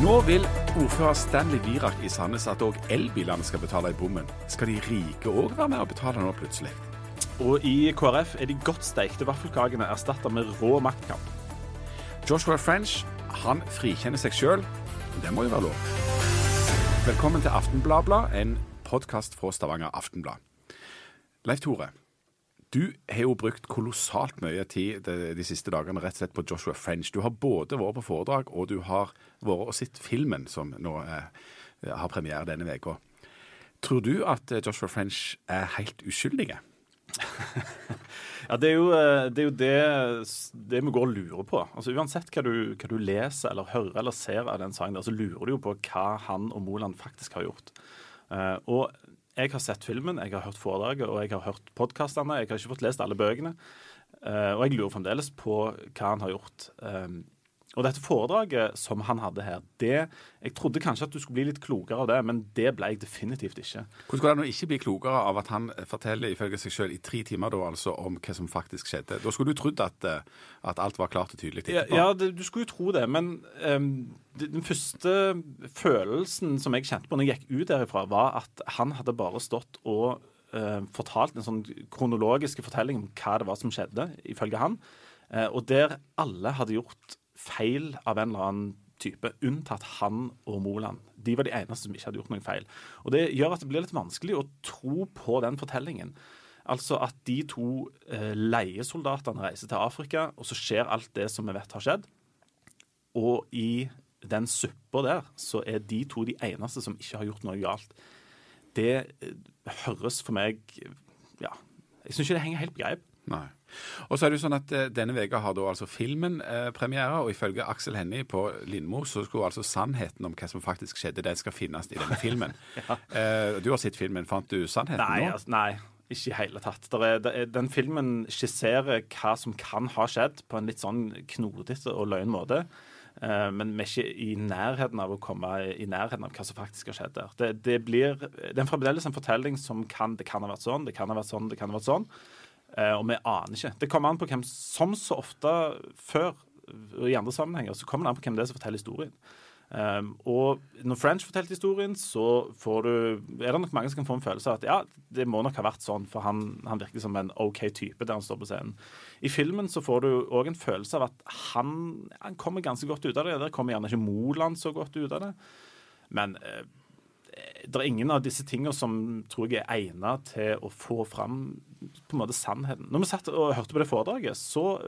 Nå vil ordfører Stanley Virak i Sandnes at òg elbilene skal betale i bommen. Skal de rike òg være med og betale nå plutselig? Og i KrF er de godt steikte vaffelkakene erstatta med rå maktkamp. Joshua French han frikjenner seg sjøl. Det må jo være lov. Velkommen til Aftenbladblad, en podkast fra Stavanger Aftenblad. Leif Tore, du har jo brukt kolossalt mye tid de, de, siste dagene rett og slett på Joshua French. Du har både vært på foredrag, og du har vært og sett filmen som nå eh, har premiere denne uka. Tror du at eh, Joshua French er helt uskyldige? ja, det er jo, eh, det, er jo det, det, vi går og lurer på. Altså Uansett hva du, hva du, leser eller hører eller ser av den sangen, der, så lurer du jo på hva han og Moland faktisk har gjort. Uh, og jeg har sett filmen, jeg har hørt foredraget og jeg har hørt podkastene. Jeg har ikke fått lest alle bøkene. Uh, og jeg lurer fremdeles på hva han har gjort. Og dette foredraget som han hadde her, det Jeg trodde kanskje at du skulle bli litt klokere av det, men det ble jeg definitivt ikke. Hvordan skulle det nå ikke bli klokere av at han forteller ifølge seg selv i tre timer da, altså, om hva som faktisk skjedde? Da skulle du trodd at, eh, at alt var klart og tydelig etterpå. Ja, ja det, du skulle jo tro det, men um, den første følelsen som jeg kjente på når jeg gikk ut derifra, var at han hadde bare stått og uh, fortalt en sånn kronologisk fortelling om hva det var som skjedde, ifølge han. Uh, og der alle hadde gjort feil av en eller annen type, unntatt han og Moland. De var de eneste som ikke hadde gjort noen feil. Og Det gjør at det blir litt vanskelig å tro på den fortellingen. Altså at de to eh, leiesoldatene reiser til Afrika, og så skjer alt det som vi vet har skjedd. Og i den suppa der, så er de to de eneste som ikke har gjort noe galt. Det eh, høres for meg Ja, jeg syns ikke det henger helt på greip. Nei. Og så er det jo sånn at eh, Denne veka har da altså filmen eh, premiere, og ifølge Aksel Hennie på Lindmo så skulle altså sannheten om hva som faktisk skjedde, den skal finnes i denne filmen. ja. eh, du har sett filmen. Fant du sannheten nei, nå? Altså, nei, ikke i hele tatt. Er, den filmen skisserer hva som kan ha skjedd, på en litt sånn knodete og løgn måte. Uh, men vi er ikke i nærheten av å komme i nærheten av hva som faktisk har skjedd der. Det, det blir, det er fremdeles en fortelling som kan Det kan ha vært sånn, det kan ha vært sånn, det kan ha vært sånn. Eh, og vi aner ikke. Det kommer an på hvem Som så ofte før i andre sammenhenger, så kommer det an på hvem det er som forteller historien. Um, og når French fortalte historien, så får du, er det nok mange som kan få en følelse av at ja, det må nok ha vært sånn, for han, han virker som en OK type der han står på scenen. I filmen så får du òg en følelse av at han, han, kommer ganske godt ut av det. Der kommer gjerne ikke Moland så godt ut av det. Men uh, det er ingen av disse tingene som tror jeg er egnet til å få fram på en måte sannheten. Når vi satt og hørte på det foredraget, så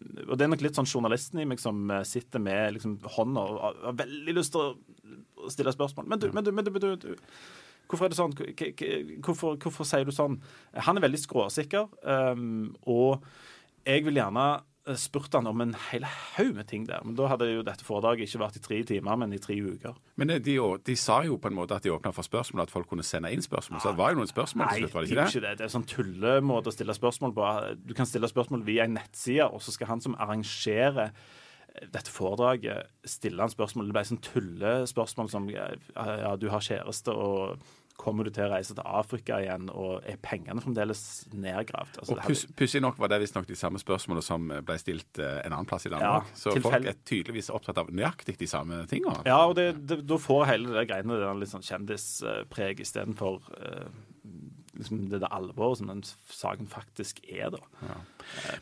Og det er nok litt sånn journalisten i meg som eh, sitter med liksom, hånda og har veldig lyst til å stille spørsmål. Men du, men du, men du, men du, du Hvorfor er det sånn? Hvorfor, hvorfor, sier du sånn? Han er veldig skråsikker, um, og jeg vil gjerne spurte han om en hel haug med ting der. Men da hadde jo dette foredraget ikke vært i tre timer, men i tre uker. Men eh, de, de sa jo på en måte at de åpna for spørsmål, at folk kunne sende inn spørsmål. Så det var jo noen spørsmål til slutt, var det ikke det? Ikke det. Det er en sånn tullemåte å stille spørsmål på. Du kan stille spørsmål via en nettside, og så skal han som arrangerer eh, dette foredraget stille han spørsmål. Det ble sånn tullespørsmål som ja, du har kjæreste og Kommer du til å reise til Afrika igjen, og er pengene fremdeles nedgravd? Altså, og Pussig nok var det visstnok de samme spørsmålene som ble stilt uh, en annen plass i Danmark. Ja, så folk er tydeligvis opptatt av nøyaktig de samme tingene. Ja, og da får hele det greiene det litt sånn kjendispreg istedenfor uh, liksom det, det alvoret som den saken faktisk er, da. Ja.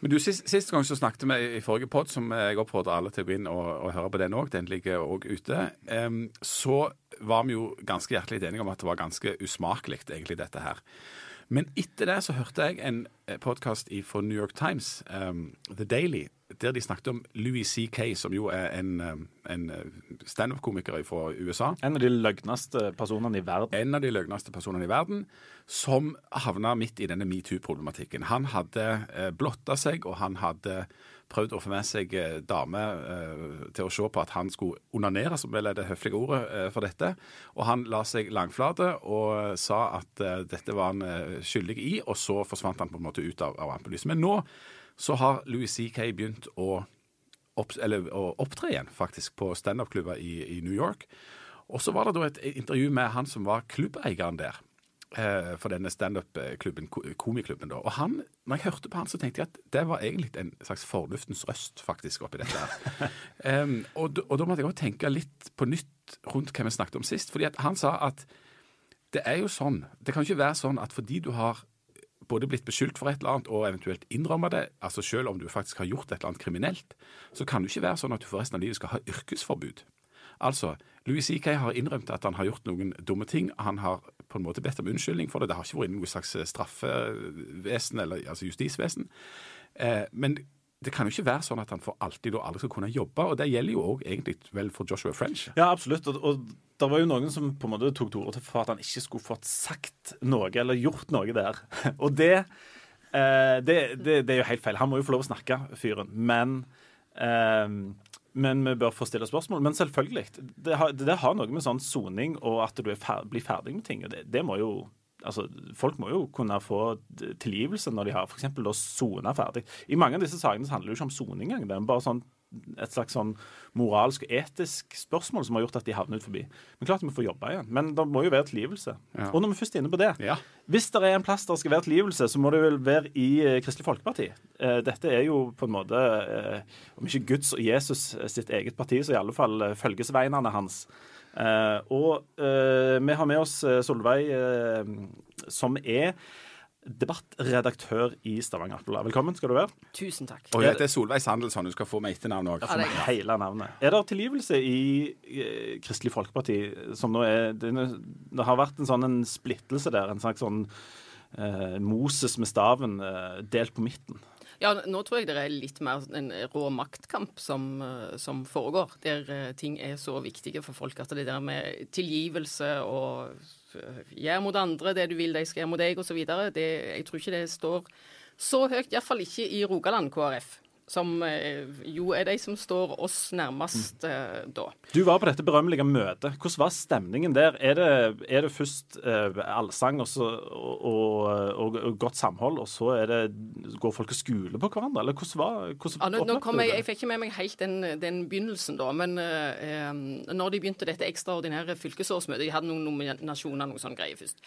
Men du, sist, sist, gang så snakket vi i forrige pod, som jeg oppfordrer alle til å gå inn og, og høre på den òg, den ligger òg ute, um, så var vi jo ganske hjertelig enige om at det var ganske usmakelig, egentlig, dette her. Men etter det så hørte jeg en eh, podkast fra New York Times, um, The Daily, der de snakket om Louis C.K., som jo er en, en standup-komiker fra USA. En av de løgneste personene i verden. En av de løgneste personene i verden, som havna midt i denne metoo-problematikken. Han hadde eh, blotta seg, og han hadde prøvd å få med seg eh, dame til å se på at han skulle onanere, som vel er det høflige ordet for dette. Og han la seg langflate og sa at dette var han skyldig i, og så forsvant han på en måte ut av, av rampelyset. Men nå så har Louis C.K. begynt å, opp, eller, å, opptre igjen, faktisk, på standup-klubber i, i, New York. Og så var det da et intervju med han som var klubbeieren der. eh, for denne standup-klubben, komiklubben. da. Og han, når jeg hørte på han, så tenkte jeg at det var egentlig en slags fornuftens røst faktisk oppi dette. her. um, og, og da måtte jeg også tenke litt på nytt rundt hva vi snakket om sist. fordi han sa at det er jo sånn, det kan ikke være sånn at fordi du har både blitt beskyldt for et eller annet og eventuelt innrømmer det, altså selv om du faktisk har gjort et eller annet kriminelt, så kan det ikke være sånn at du for resten av livet skal ha yrkesforbud. Altså, Louis C.K. har innrømt at han har gjort noen dumme ting. Han har på en måte bedt om unnskyldning for det. Det har ikke vært noe slags straffevesen, eller altså justisvesen. Eh, men det kan jo ikke være sånn at han for alltid og aldri skal kunne jobbe. Og det gjelder jo òg egentlig vel for Joshua French. Ja, absolutt. Og, og det var jo noen som på en måte tok til orde for at han ikke skulle fått sagt noe eller gjort noe der. Og det, eh, det, det, det er jo helt feil. Han må jo få lov å snakke, fyren. Men eh, men vi bør få stille spørsmål. Men selvfølgelig. Det har, har noe med sånn soning og at du er fer, blir ferdig med ting. og det må jo altså, Folk må jo kunne få tilgivelse når de har f.eks. sona ferdig. I mange av disse sakene handler det jo ikke om soning engang. Det er bare sånn, et slags sånn moralsk og etisk spørsmål som har gjort at de havner ut forbi. Men klart de må få jobbe igjen. Men det må jo være tilgivelse. Ja. Og når vi først er inne på det Ja. Hvis det er en plass der skal være tilgivelse, så må det vel være i eh, Kristelig Folkeparti. Eh, dette er jo på en måte, eh, om ikke Guds og Jesus sitt eget parti, så i alle fall følgesveinene hans. Eh, og eh, vi har med oss eh, Solveig, eh, som er debattredaktør i Stavanger Aftenblad. Velkommen skal du være. Tusen takk. Og jeg heter Solveig Sandelsson. Du skal få meg etternavn òg. Ja, er. Hele navnet. Er det tilgivelse i eh, Kristelig Folkeparti som nå er Det, det har vært en sånn en splittelse der, en slags sånn eh, Moses med staven eh, delt på midten. Ja, nå tror jeg det er litt mer en rå maktkamp som, eh, som foregår, der eh, ting er så viktige for folk at det der med tilgivelse og eh, gjør mot andre det du vil de skal gjøre mot deg, osv., jeg tror ikke det står så høyt, iallfall ikke i Rogaland KrF. Som eh, jo er de som står oss nærmest eh, da. Du var på dette berømmelige møtet. Hvordan var stemningen der? Er det, er det først eh, allsang og, så, og, og, og godt samhold, og så er det, går folk og skuler på hverandre? Eller hvordan var hvordan Ja, nå, nå kom jeg, jeg fikk ikke med meg helt den, den begynnelsen, da. Men eh, eh, når de begynte dette ekstraordinære fylkesårsmøtet De hadde noen nominasjoner, noe sånn greier først.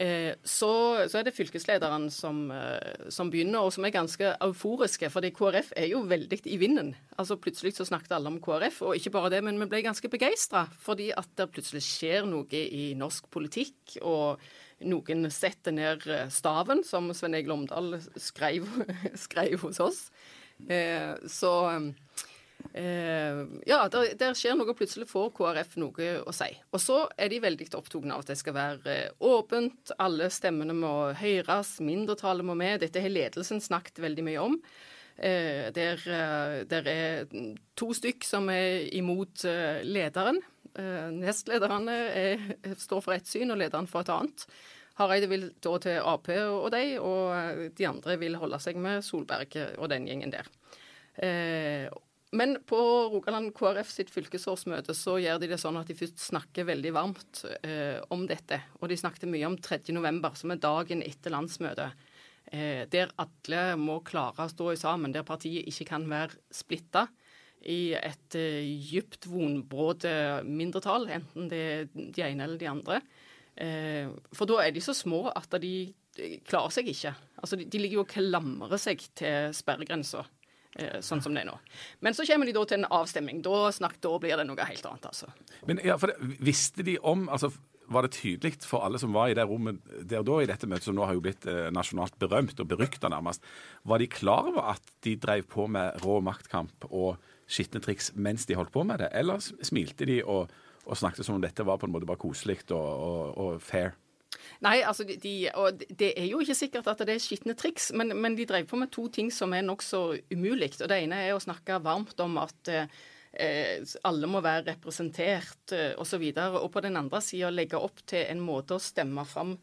Eh, så, så er det fylkeslederen som, eh, som begynner, og som er ganske euforiske. fordi KrF er jo veldig i vinden. Altså Plutselig så snakket alle om KrF, og ikke bare det, men vi ble ganske begeistra. Fordi at det plutselig skjer noe i norsk politikk. og noen setter ned eh, staven, som Sven Egil Omdal skrev, skrev hos oss. Så ja, der, der skjer noe. Plutselig får KrF noe å si. Og så er de veldig opptatt av at det skal være eh, åpent. Alle stemmene må høres. Mindretallet må med. Dette har ledelsen snakket veldig mye om. Eh, der, eh, der er to stykk som er imot eh, lederen. Eh, nestlederne er, står for ett syn, og lederen for et annet. Hareide vil da til Ap og de, og de andre vil holde seg med Solberg og den gjengen der. Eh, men på Rogaland KrF sitt fylkesårsmøte så gjør de det sånn at de først snakker veldig varmt eh, om dette. Og de snakket mye om 3.11, som er dagen etter landsmøtet. Eh, der alle må klare å stå i sammen, der partiet ikke kan være splitta i et eh, dypt vonbråte mindretall, enten det er de ene eller de andre. Eh, for da er de så små at de de klarer seg ikke. Altså, de, de ligger jo og klamrer seg til sperregrensa, eh, sånn som det er nå. Men så kommer de da til en avstemning. Da, snakk, da blir det noe helt annet, altså. Men ja, for det, visste de om altså var det tydelig for alle som var i det rommet der da i dette møtet, som nå har jo blitt eh, nasjonalt berømt og berykta nærmest, var de klar over at de drev på med rå maktkamp og skitne triks mens de holdt på med det, eller smilte de og, og snakket som om dette var på en måte bare koselig og, og, og fair? Nei, altså, de, og det er jo ikke sikkert at det er skitne triks, men, men de drev på med to ting som er nokså umulig. Og det ene er å snakke varmt om at eh, alle må være representert eh, osv. Og, så og på den andre sida legge opp til en måte å stemme fram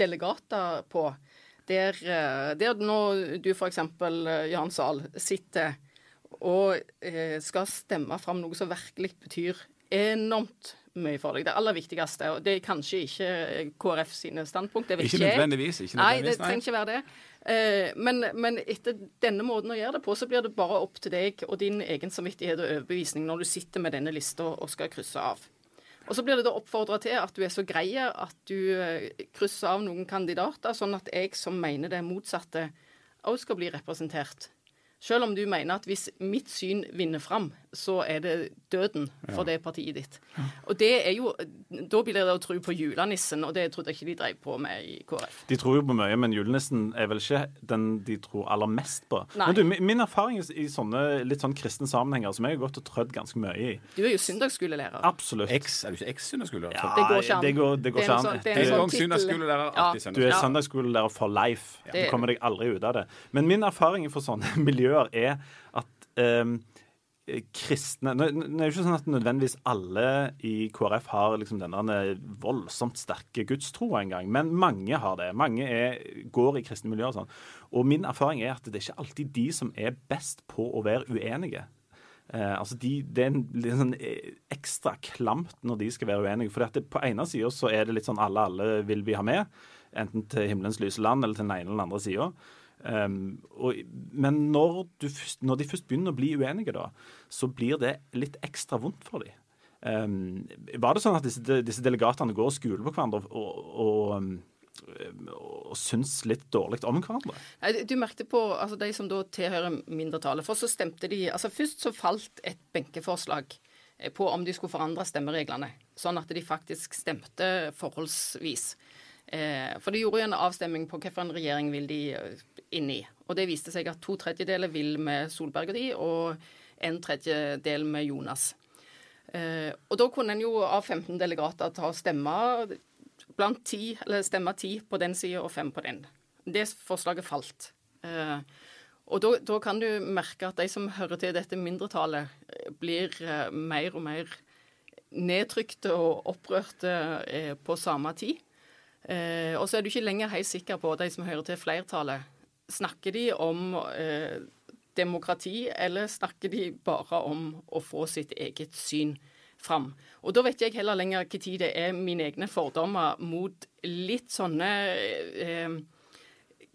delegater på. Der, eh, der nå du f.eks., Jan Sahl, sitter og eh, skal stemme fram noe som virkelig betyr enormt mye for deg. Det aller viktigste. og Det er kanskje ikke KrF sine standpunkt. Det vet Ikke nødvendigvis. Ikke Nei, det nødvendigvis, trenger ikke være det. Eh, men, men etter denne måten å gjøre det på, så blir det bare opp til deg og din egen samvittighet og overbevisning når du sitter med denne lista og skal krysse av. Og så blir det da oppfordra til at du er så grei at du eh, krysser av noen kandidater, sånn at jeg som mener det motsatte, òg skal bli representert. Selv om du mener at hvis mitt syn vinner fram, så er det døden for det partiet ditt. Og det er jo, Da blir det å tro på julenissen, og det trodde jeg ikke de drev på med i KrF. De tror jo på mye, men julenissen er vel ikke den de tror aller mest på. Nei. Men du, Min erfaring i sånne litt sånn kristne sammenhenger, som jeg har gått og trødd ganske mye i Du er jo søndagsskolelærer. Absolutt. Ex, er du ikke eks-søndagsskolelærer? Ja, Det går ikke an. Det går, det går Det er ikke an. sånn- det er en Det- En sånn tittel. Ja. Du er søndagsskolelærer. for life. Du kommer deg aldri ut av det. Men min erfaring fra sånne miljøer er at ehm, kristne nå, er det jo ikke sånn at nødvendigvis alle i KrF har liksom denne voldsomt sterke gudstro engang, men mange har det. Mange er, går i kristne miljøer og sånn. Og min erfaring er at det er ikke alltid de som er best på å være uenige. Eh, altså de, Det er en, litt sånn eh, ekstra klamt når de skal være uenige. For det, på ene sida så er det litt sånn alle, alle vil vi ha med. Enten til himmelens lyse land eller til den ene eller den andre sida. Um, og, men når, du, når de først begynner å bli uenige, da, så blir det litt ekstra vondt for dem. Um, var det sånn at disse, disse delegatene går og skuler på hverandre og, og, og syns litt dårlig om hverandre? Nei, Du merkte på altså de som da tilhører mindretallet. For så stemte de altså Først så falt et benkeforslag eh, på om de skulle forandre stemmereglene, sånn at de faktisk stemte forholdsvis. Eh, for de gjorde jo en avstemning på hvilken regjering vil de eh, inn i. Og det viste seg at to tredjedeler vil med Solberg og de, og en tredjedel med Jonas. Eh, og da kunne en jo av 15 delegater ta og stemme blant 10, eller stemme 10 på den sida og 5 på den. Det forslaget falt. Og da, kan du merke at de som hører til dette mindretallet, blir mer og mer nedtrykte og opprørte på samme tid. Eh, og så er du ikke lenger helt sikker på, de som hører til flertallet, snakker de om eh, demokrati, eller snakker de bare om å få sitt eget syn fram? Og da vet jeg heller lenger når det er mine egne fordommer mot litt sånne eh,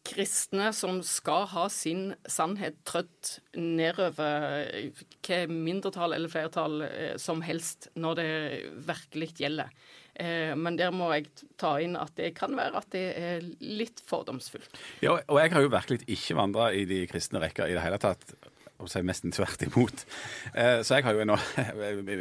kristne som skal ha sin sannhet trødd nedover hva mindretall eller flertall eh, som helst når det virkelig gjelder. Eh, men der må jeg ta inn at det kan være at det er litt fordomsfullt. Ja, og jeg har jo virkelig ikke vandra i de kristne rekker i det hele tatt. Og si nesten tvert imot. Eh, Så jeg har jo en,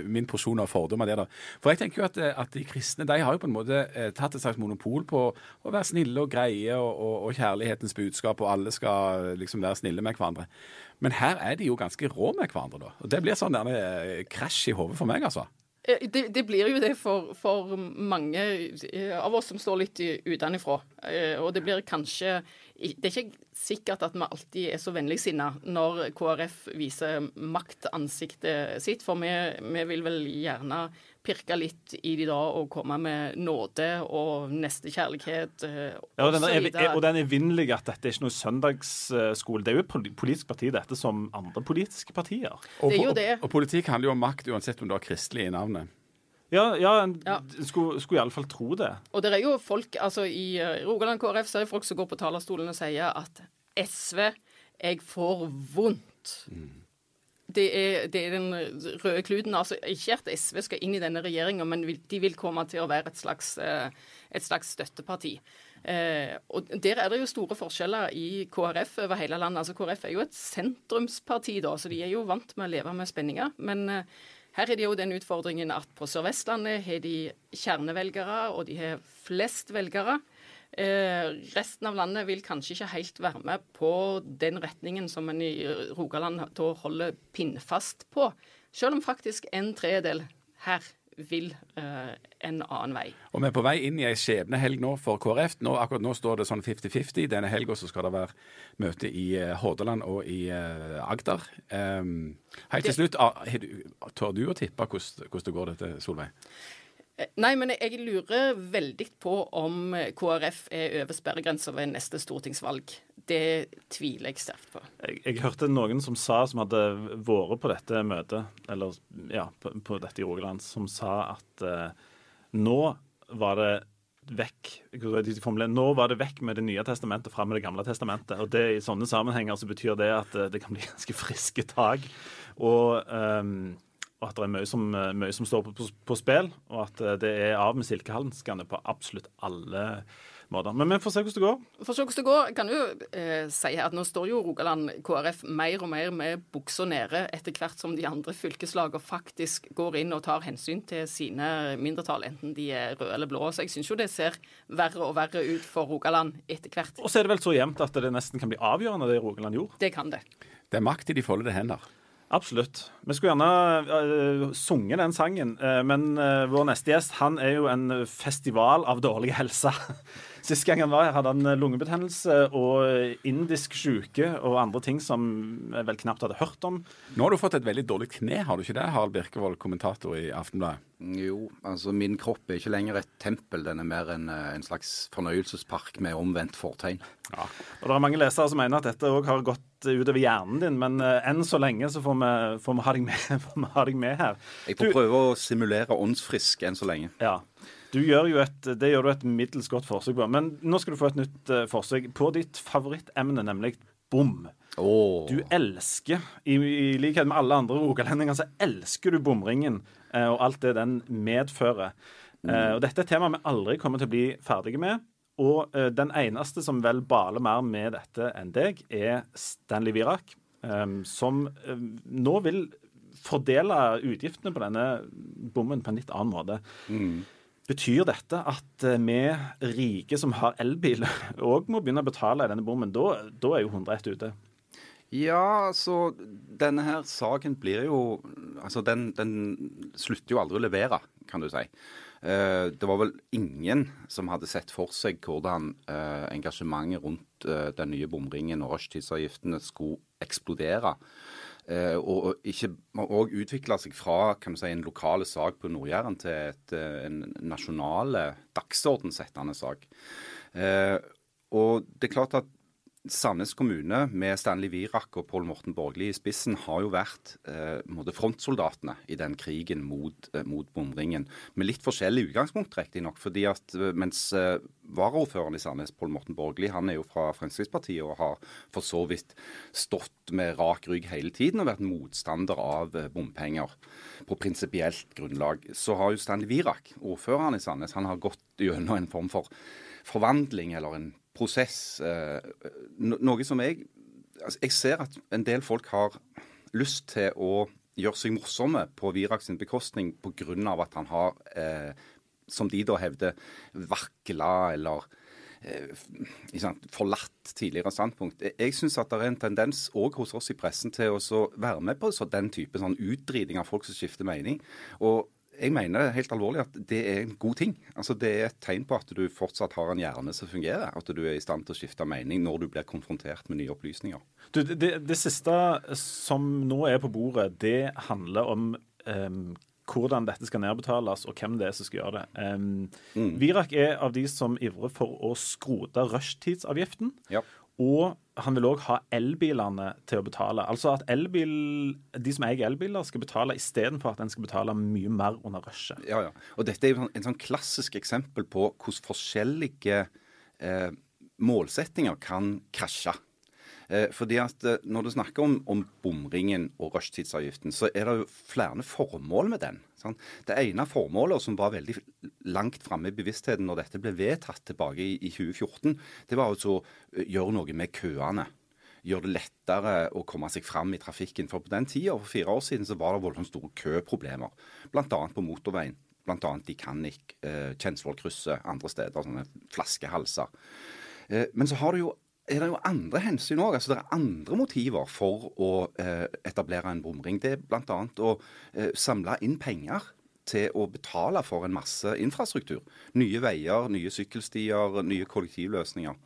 min porsjon av fordommer der, da. For jeg tenker jo at, at de kristne de har jo på en måte eh, tatt et slags monopol på å være snille og greie og, og, og kjærlighetens budskap, og alle skal liksom være snille med hverandre. Men her er de jo ganske rå med hverandre, da. Og det blir sånn der, eh, krasj i hodet for meg, altså. Eh, Det, det blir jo det for, for mange eh, av oss som står litt utenfra. Eh, Og det blir kanskje Det er ikke sikkert at vi alltid er så vennligsinna når KrF viser maktansiktet sitt, for vi, vi vil vel gjerne pirke litt i de da og komme med nåde og nestekjærlighet eh, Ja, og, den er, og den evinnelige at dette er ikke noe søndagsskole. Det er jo et politisk parti, dette, som andre politiske partier. Og, Det er jo og- det. og politikk handler jo om makt, uansett om du har kristelig i navnet. Ja, ja en Ja. skulle, skulle iallfall tro det. Og det er jo folk, altså I eh, Rogaland KrF så er det folk som går på talerstolen og sier at SV Jeg får vondt. Det er, det er den røde kluten. altså Ikke at SV skal inn i denne regjeringa, men de vil komme til å være et slags, eh, et slags støtteparti. Eh, og Der er det jo store forskjeller i KrF over hele landet. altså KrF er jo et sentrumsparti, da, så de er jo vant med å leve med spenninger. Men eh, her er det jo den utfordringen at på Sør-Vestlandet har de kjernevelgere, og de har flest velgere. Eh, resten av landet vil kanskje ikke helt være med på den retningen som en i Rogaland da holder pinnfast på. Selv om faktisk en tredjedel her vil eh, en annen vei. Og vi er på vei inn i ei skjebnehelg nå for KrF. Nå, akkurat nå står det sånn 50-50. Denne helga skal det være møte i eh, Hordaland og i eh, Agder. Um, helt til slutt, ah, du- tør du å tippe hvordan det går dette, Solveig? Eh, Nei, men jeg lurer veldig på om eh, KrF er over sperregrensa ved neste stortingsvalg. Det tviler jeg sterkt på. Jeg, jeg hørte noen som sa, som hadde vært på dette møtet, eller ja, på, på dette i Rogaland, som sa at eh, nå var det vekk Nå var det vekk med Det nye testamentet og fram med Det gamle testamentet. Og det, I sånne sammenhenger så betyr det at eh, det kan bli ganske friske tak. Og ehm, og at det er mye som, mye som står på, på, på, spill, og at det er av med silkehanskene på absolutt alle måter. Men vi får se hvordan det går. For å se hvordan det går, kan du eh, si at nå står jo Rogaland KrF mer og mer med buksa nede etter hvert som de andre fylkeslagene faktisk går inn og tar hensyn til sine mindretall, enten de er røde eller blå. Så jeg syns jo det ser verre og verre ut for Rogaland etter hvert. Og så er det vel så jevnt at det nesten kan bli avgjørende, det Rogaland gjorde? Det kan det. Det er makt i de foldede hender. Absolutt. Vi skulle gjerne uh, sunget den sangen, uh, men uh, vår neste gjest han er jo en festival av dårlig helse. Sist gang han var her, hadde han eh, lungebetennelse og indisk syke og andre ting som jeg vel knapt hadde hørt om. Nå har du fått et veldig dårlig kne, har du ikke det, Harald Birkevold, kommentator i Aftenbladet? Jo, altså min kropp er ikke lenger et tempel. Den er mer en, eh, en slags fornøyelsespark med omvendt fortegn. Ja. Og Det er mange lesere som mener at dette òg har gått utover hjernen din, men enn så lenge så får vi, får vi, ha, deg med, ha deg med her. Jeg får du, prøve å simulere åndsfrisk enn så lenge. Ja. Du gjør jo et, det gjør du et middels godt forsøk på. Men nå skal du få et nytt uh, forsøk på ditt favorittemne, nemlig bom. Oh. Du elsker, i, i, likhet med alle andre rogalendinger, så elsker du bomringen eh, og alt det den medfører. Mm. Uh, og Dette er et tema vi aldri kommer til å bli ferdige med. Og den eneste som vel baler mer med dette enn deg, er Stanley Virak, um, som nå vil fordele utgiftene på denne bommen på en litt annen måte. Mm. Betyr dette at eh, vi rike som har elbil, òg må begynne å betale denne bommen? Da, da er jo 101 ute. Ja, så denne her saken blir jo Altså, den, den slutter jo aldri å levere, kan du si. Eh, det var vel ingen som hadde sett for seg hvordan eh, engasjementet rundt den nye bomringen og rushtidsavgiftene skulle eksplodere. Eh, og, ikke, og utvikle seg fra kan si, en lokale sak på Nord-Jæren til et, eh, en nasjonale dagsordensettende sak. Eh, og det er klart at Sandnes kommune med Stanley Virak og Pål Morten Borgli i spissen har jo vært eh, frontsoldatene i den krigen mot, eh, mot bomringen. Med litt forskjellig utgangspunkt, riktignok. eh, mens eh, varaordføreren i Sandnes, Pål Morten Borgli, han er jo fra Fremskrittspartiet og har for så vidt stått med rak rygg hele tiden og vært motstander av eh, bompenger på prinsipielt grunnlag. Så har jo Stanley Virak, ordføreren i Sandnes, han har gått gjennom en form for forvandling eller en prosess. Eh, noe som jeg altså Jeg ser at en del folk har lyst til å gjøre seg morsomme på Virak sin bekostning pga. at han har, eh, som de da hevder, vakla eller eh, forlatt tidligere standpunkt. Jeg syns at det er en tendens òg hos oss i pressen til å være med på den type sånn utdriting av folk som skifter mening. Og jeg mener helt alvorlig at det er en god ting. Altså Det er et tegn på at du fortsatt har en hjerne som fungerer. At du er i stand til å skifte mening når du blir konfrontert med nye opplysninger. Du, det, det, siste som nå er på bordet, det handler om um, hvordan dette skal nedbetales, og hvem det er som skal gjøre det. Um, mm. Virak er av de som ivrer for å skrote rushtidsavgiften. Ja. Og han vil òg ha elbilene til å betale. Altså at elbil, de som eier elbiler, skal betale istedenfor at en skal betale mye mer under rushet. Ja, ja. Og dette er jo en sånn klassisk eksempel på hvordan forskjellige eh, målsettinger kan krasje. Eh, fordi at eh, Når du snakker om, om bomringen og rushtidsavgiften, så er det jo flere formål med den. Sant? Det ene formålet, som var veldig langt framme i bevisstheten når dette ble vedtatt tilbake i, i 2014, det var altså å gjøre noe med køene gjøre det lettere å komme seg fram i trafikken. For på den tida, for fire år siden, så var det voldsomt store køproblemer. Bl.a. på motorveien. Bl.a. i Kannik, eh, Kjensvollkrysset, andre steder. Sånne flaskehalser. Eh, men så har du jo er det jo andre hensyn òg. Altså, det er andre motiver for å eh, etablere en bomring. Det er bl.a. å eh, samle inn penger til å betale for en masse infrastruktur. Nye veier, nye sykkelstier, nye kollektivløsninger.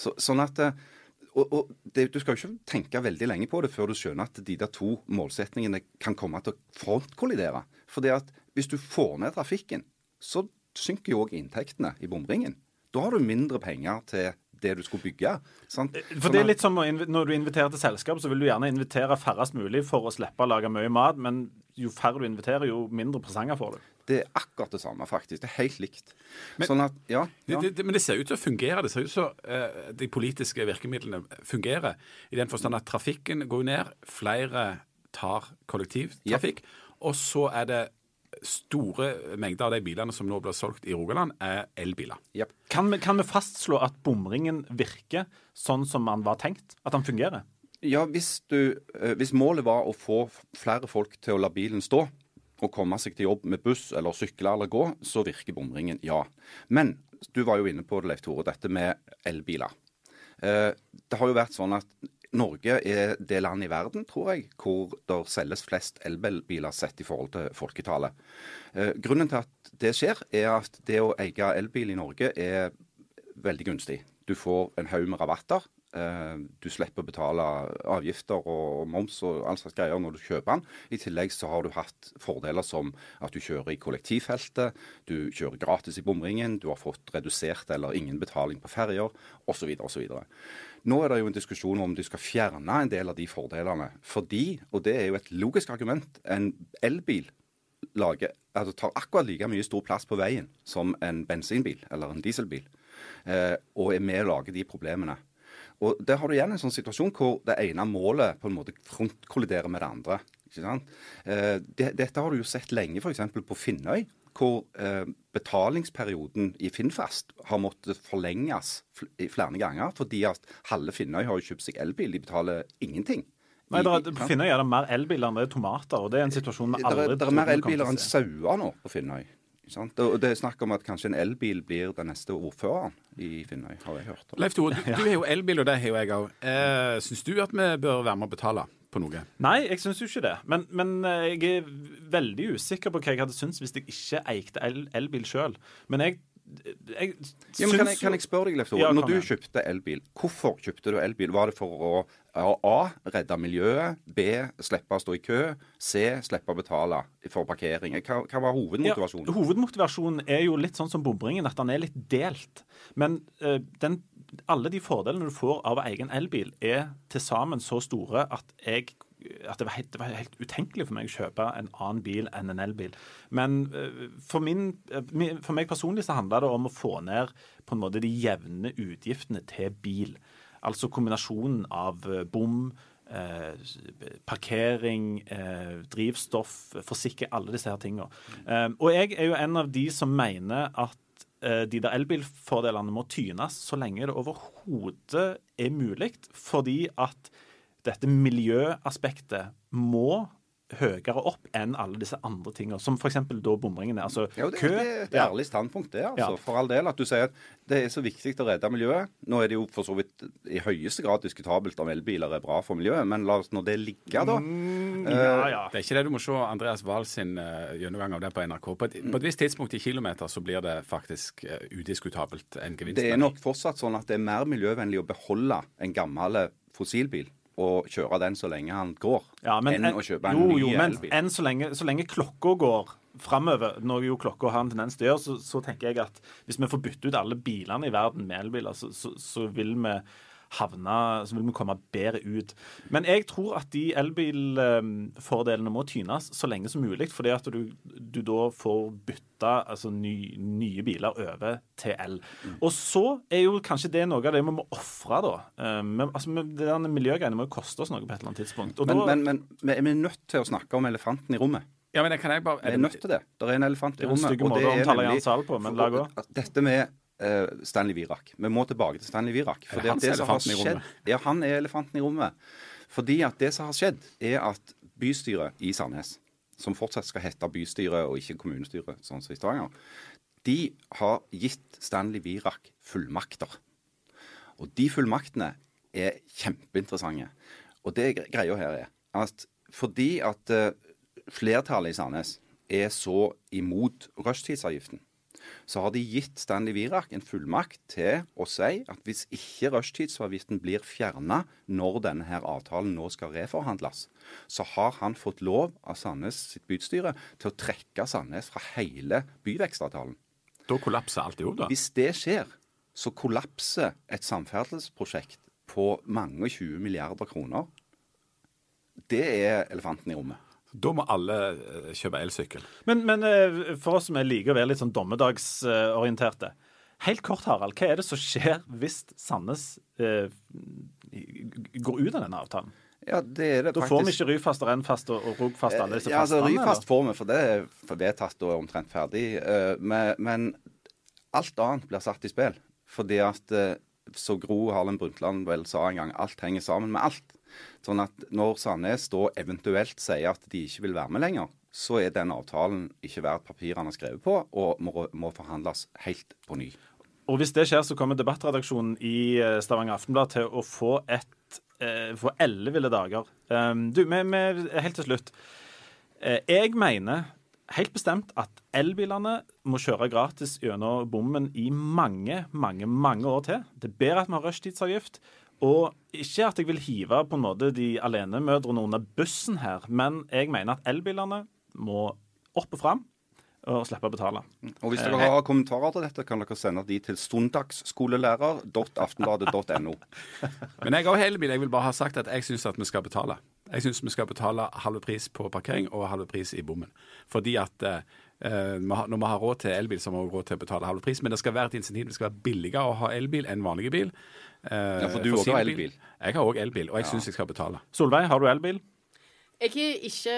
Så, sånn at eh, og, og det, Du skal jo ikke tenke veldig lenge på det før du skjønner at de der to målsetningene kan komme til å frontkollidere. For at hvis du får ned trafikken, så synker jo òg inntektene i bomringen. Da har du mindre penger til det du skulle bygge. Sant? Eh, for det er litt som Når du inviterer til selskap, så vil du gjerne invitere færrest mulig for å slippe å lage mye mat, men jo færre du inviterer, jo mindre presanger får du. Det er akkurat det samme, faktisk. Det er helt likt. Men, sånn at, ja, ja. Det, det, men det ser ut til å fungere. Det ser ut som uh, de politiske virkemidlene fungerer. I den forstand at trafikken går ned, flere tar kollektivtrafikk. Yep. Og så er det store mengder av de bilene som nå blir solgt i Rogaland, er elbiler. Yep. Kan vi, kan vi fastslå at bomringen virker sånn som man var tenkt? At den fungerer? Ja, hvis, du, eh, hvis målet var å få flere folk til å la bilen stå, og komme seg til jobb med buss eller sykle eller gå, så virker bomringen, ja. Men du var jo inne på det, Leif Tore, dette med elbiler. Eh, det har jo vært sånn at Norge er det landet i verden, tror jeg, hvor det selges flest elbilbiler sett i forhold til folketallet. Eh, grunnen til at det skjer, er at det å eie elbil i Norge er veldig gunstig. Du får en haug med rabatter. Eh, du slipper å betale avgifter og moms og all slags greier når du kjøper den. I tillegg så har du hatt fordeler som at du kjører i kollektivfeltet, du kjører gratis i bomringen, du har fått redusert eller ingen betaling på ferjer osv. osv. Nå er det jo en diskusjon om du skal fjerne en del av de fordelene. Fordi, og det er jo et logisk argument, en elbil lager, altså tar akkurat like mye stor plass på veien som en bensinbil eller en dieselbil. Eh, og er med å lage de problemene. Og Der har du igjen en sånn situasjon hvor det ene målet på en måte frontkolliderer med det andre. ikke sant? Eh, det, dette har du jo sett lenge f.eks. på Finnøy, hvor eh, betalingsperioden i Finnfast har måttet forlenges fl flere ganger. Fordi at halve Finnøy har jo kjøpt seg elbil. De betaler ingenting. Nei, der, På Finnøy er det mer elbiler enn det er tomater, og det er en situasjon vi aldri Det er, mer elbiler enn sauer nå på Finnøy. Og det er snakk om at kanskje en elbil blir den neste ordføreren i Finnøy, har jeg hørt. Leif Tore, du, har jo elbil, og det har jo jeg òg. Eh, Syns du at vi bør være med å betale? på noe? Nei, jeg syns jo ikke det. Men, men, eh, jeg er veldig usikker på hva jeg hadde syntes hvis jeg ikke eikte el elbil sjøl. Men jeg jeg ja, kan, jeg, kan jeg spørre deg, Leif Tore. Ja, Når du kjøpte elbil, hvorfor kjøpte du elbil? Var det for å A. Redde miljøet. B. Slippe å stå i kø. C. Slippe å betale for parkering. Hva, hva var hovedmotivasjonen? Ja, hovedmotivasjonen er jo litt sånn som bomringen, at den er litt delt. Men uh, den, alle de fordelene du får av egen elbil, er til sammen så store at jeg at det var, helt, det var, helt, utenkelig for meg å kjøpe en annen bil enn en elbil. Men uh, for, min, uh, for meg personlig så handla det om å få ned på en måte de jevne utgiftene til bil. Altså kombinasjonen av eh, bom, eh, parkering, eh, drivstoff, forsikre, alle disse her tingene. Eh, og jeg er jo en av de som mener at eh, de der elbilfordelene må tynes så lenge det overhodet er mulig, fordi at dette miljøaspektet må høyere opp enn alle disse andre tingene, som f.eks. da bomringene. Altså ja, det, kø. Det er et ærlig standpunkt, det. altså, ja. For all del. At du sier at det er så viktig å redde miljøet. Nå er det jo for så vidt i høyeste grad diskutabelt om elbiler er bra for miljøet, men la oss nå det ligge, da. Mm, ja, ja, Det er ikke det du må se Andreas Wahl sin uh, gjennomgang av det på NRK. På et, på et, visst tidspunkt i kilometer så blir det faktisk uh, udiskutabelt en gevinst. Det er nok fortsatt sånn at det er mer miljøvennlig å beholde en gammel fossilbil å kjøre den så lenge han går, ja, men, enn å kjøpe en jo, ny jo, men elbil. Enn så lenge, så lenge klokka går framover, når jo klokka har en tendens til å gjøre, så, så, tenker jeg at hvis vi får bytte ut alle bilene i verden med elbiler, så, så, så vil vi havne, så vil vi komme bedre ut. Men jeg tror at de elbilfordelene må tynes så lenge som mulig, fordi at du, du da får bytta altså, ny, nye biler over til el. Mm. Og så er jo kanskje det noe av det vi må ofre, da. Men, altså, det der Miljøgreiene må jo koste oss noe på et eller annet tidspunkt. Men, da, men, men, vi er nødt til å snakke om elefanten i rommet. Ja, men kan jeg bare... Vi er nødt til det. Det er en elefant i rommet. Det er en stygg måte å omtale Jan Sahl på, men la gå. Dette med Stanley Virak. Vi må tilbake til Stanley Virak. For det, det som har skjedd, Ja, han er elefanten i rommet. Fordi at det som har skjedd, er at bystyret i Sandnes, som fortsatt skal hete bystyret og ikke kommunestyret, sånn som i Stavanger, de har gitt Stanley Virak fullmakter. Og de fullmaktene er kjempeinteressante. Og det greia her er at fordi at uh, flertallet i Sandnes er så imot rushtidsavgiften, så har de gitt Stanley Virak en fullmakt til å si at hvis ikke rushtidsavgiften blir fjerna når denne her avtalen nå skal reforhandles, så har han fått lov av Sandnes sitt bystyre til å trekke Sandnes fra hele byvekstavtalen. Da kollapser alt i hop, da? Hvis det skjer, så kollapser et samferdselsprosjekt på mange 20 milliarder kroner. Det er elefanten i rommet. Da må alle eh, kjøpe elsykkel. Men, men, eh, for oss som er liker å være litt sånn dommedagsorienterte. Helt kort, Harald. Hva er det som skjer hvis Sandnes eh, går ut av denne avtalen? Ja, det er det Da får vi ikke Ryfast og Rennfast og, og Rogfast alle disse ja, altså. Ryfast får vi, for det er for vedtatt og omtrent ferdig. Eh, Men, men alt annet blir satt i spill. Fordi at, eh, så Gro Harlem Brundtland vel sa en gang, alt henger sammen med alt. Sånn at når Sandnes da eventuelt sier at de ikke vil være med lenger, så er den avtalen ikke verdt papiret han har skrevet på, og må, må forhandles helt på ny. Og hvis det skjer, så kommer debattredaksjonen i eh, Stavanger Aftenblad til å få et eh, få elleville dager. Um, du, vi, vi, helt til slutt. Eh, jeg mener helt bestemt at elbilene må kjøre gratis gjennom bommen i mange, mange mange år til. Det er bedre at vi har rushtidsavgift. Og ikke at jeg vil hive på en måte de alenemødrene under bussen her, men jeg mener at elbilene må opp og fram og slippe å betale. Og hvis dere har kommentarer til dette, kan dere sende de til søndagsskolelærer.aftenbladet.no. Men jeg har elbil. Jeg vil bare ha sagt at jeg syns at vi skal betale. Jeg syns vi skal betale halve pris på parkering og halve pris i bommen. Fordi at eh, når vi har råd til elbil, så har vi råd til å betale halv pris. Men det skal være et insentiv. Det skal være billigere å ha elbil enn vanlig bil. Eh, Ja, for du også har elbil. Jeg har òg elbil, og jeg syns jeg skal betale. Solveig, har du elbil? Jeg er ikke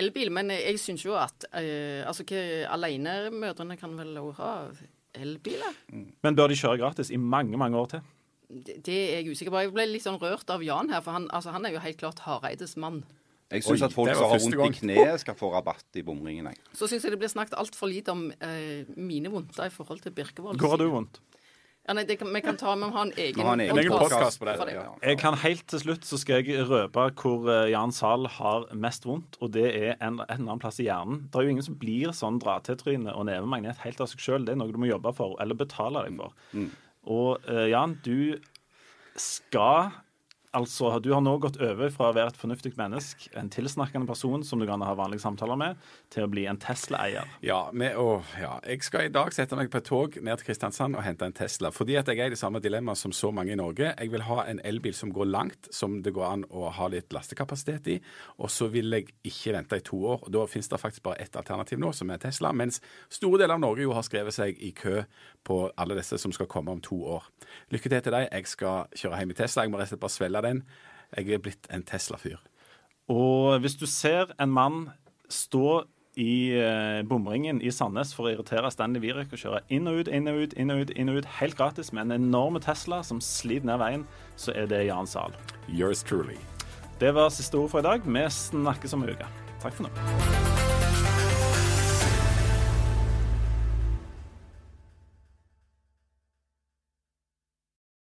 elbil, men jeg syns jo at uh, altså, ikke alenemødrene kan vel òg ha elbiler? Men bør de kjøre gratis i mange, mange år til? Det, det er jeg usikker på. Jeg ble litt sånn rørt av Jan her, for han, altså, han er jo helt klart Hareides mann. Jeg syns at folk som har vondt i kneet, skal få rabatt i bomringen. Jeg. Så syns jeg det blir snakket altfor lite om eh, mine vondter i forhold til Birkevold. Hvor har du vondt? Ja, nei, det kan, vi kan ta, vi har ha en egen, har en egen podcast podcast på det. Ja. Jeg kan helt til slutt så skal jeg røpe hvor eh, Jan Zahl har mest vondt, og det er en, en eller annen plass i hjernen. Det er jo ingen som blir sånn dra-til-tryne og nevemagnet helt av seg sjøl. Det er noe du må jobbe for, eller betale deg for. Og uh, Jan, du skal Altså, Du har nå gått over fra å være et fornuftig menneske, en tilsnakkende person som du kan ha vanlige samtaler med, til å bli en Tesla-eier. Ja, ja, jeg skal i dag sette meg på et tog ned til Kristiansand og hente en Tesla. Fordi at jeg er i det samme dilemmaet som så mange i Norge. Jeg vil ha en elbil som går langt, som det går an å ha litt lastekapasitet i. Og så vil jeg ikke vente i to år. Da finnes det faktisk bare ett alternativ nå, som er Tesla. Mens store deler av Norge jo har skrevet seg i kø på alle disse som skal komme om to år. Lykke til til deg. Jeg skal kjøre hjem i Tesla. Jeg må rett og slett bare svelge den. Jeg er blitt en Tesla-fyr. Og hvis du ser en mann stå i eh, bomringen i Sandnes for å irritere Stanley Wirek og kjøre inn og ut, inn og ut, inn og ut, inn og ut helt gratis med en enorme Tesla som sliter ned veien, så er det Jan Zahl. Yours truly. Det var siste ord for i dag. Vi snakkes om en uke. Takk for nå.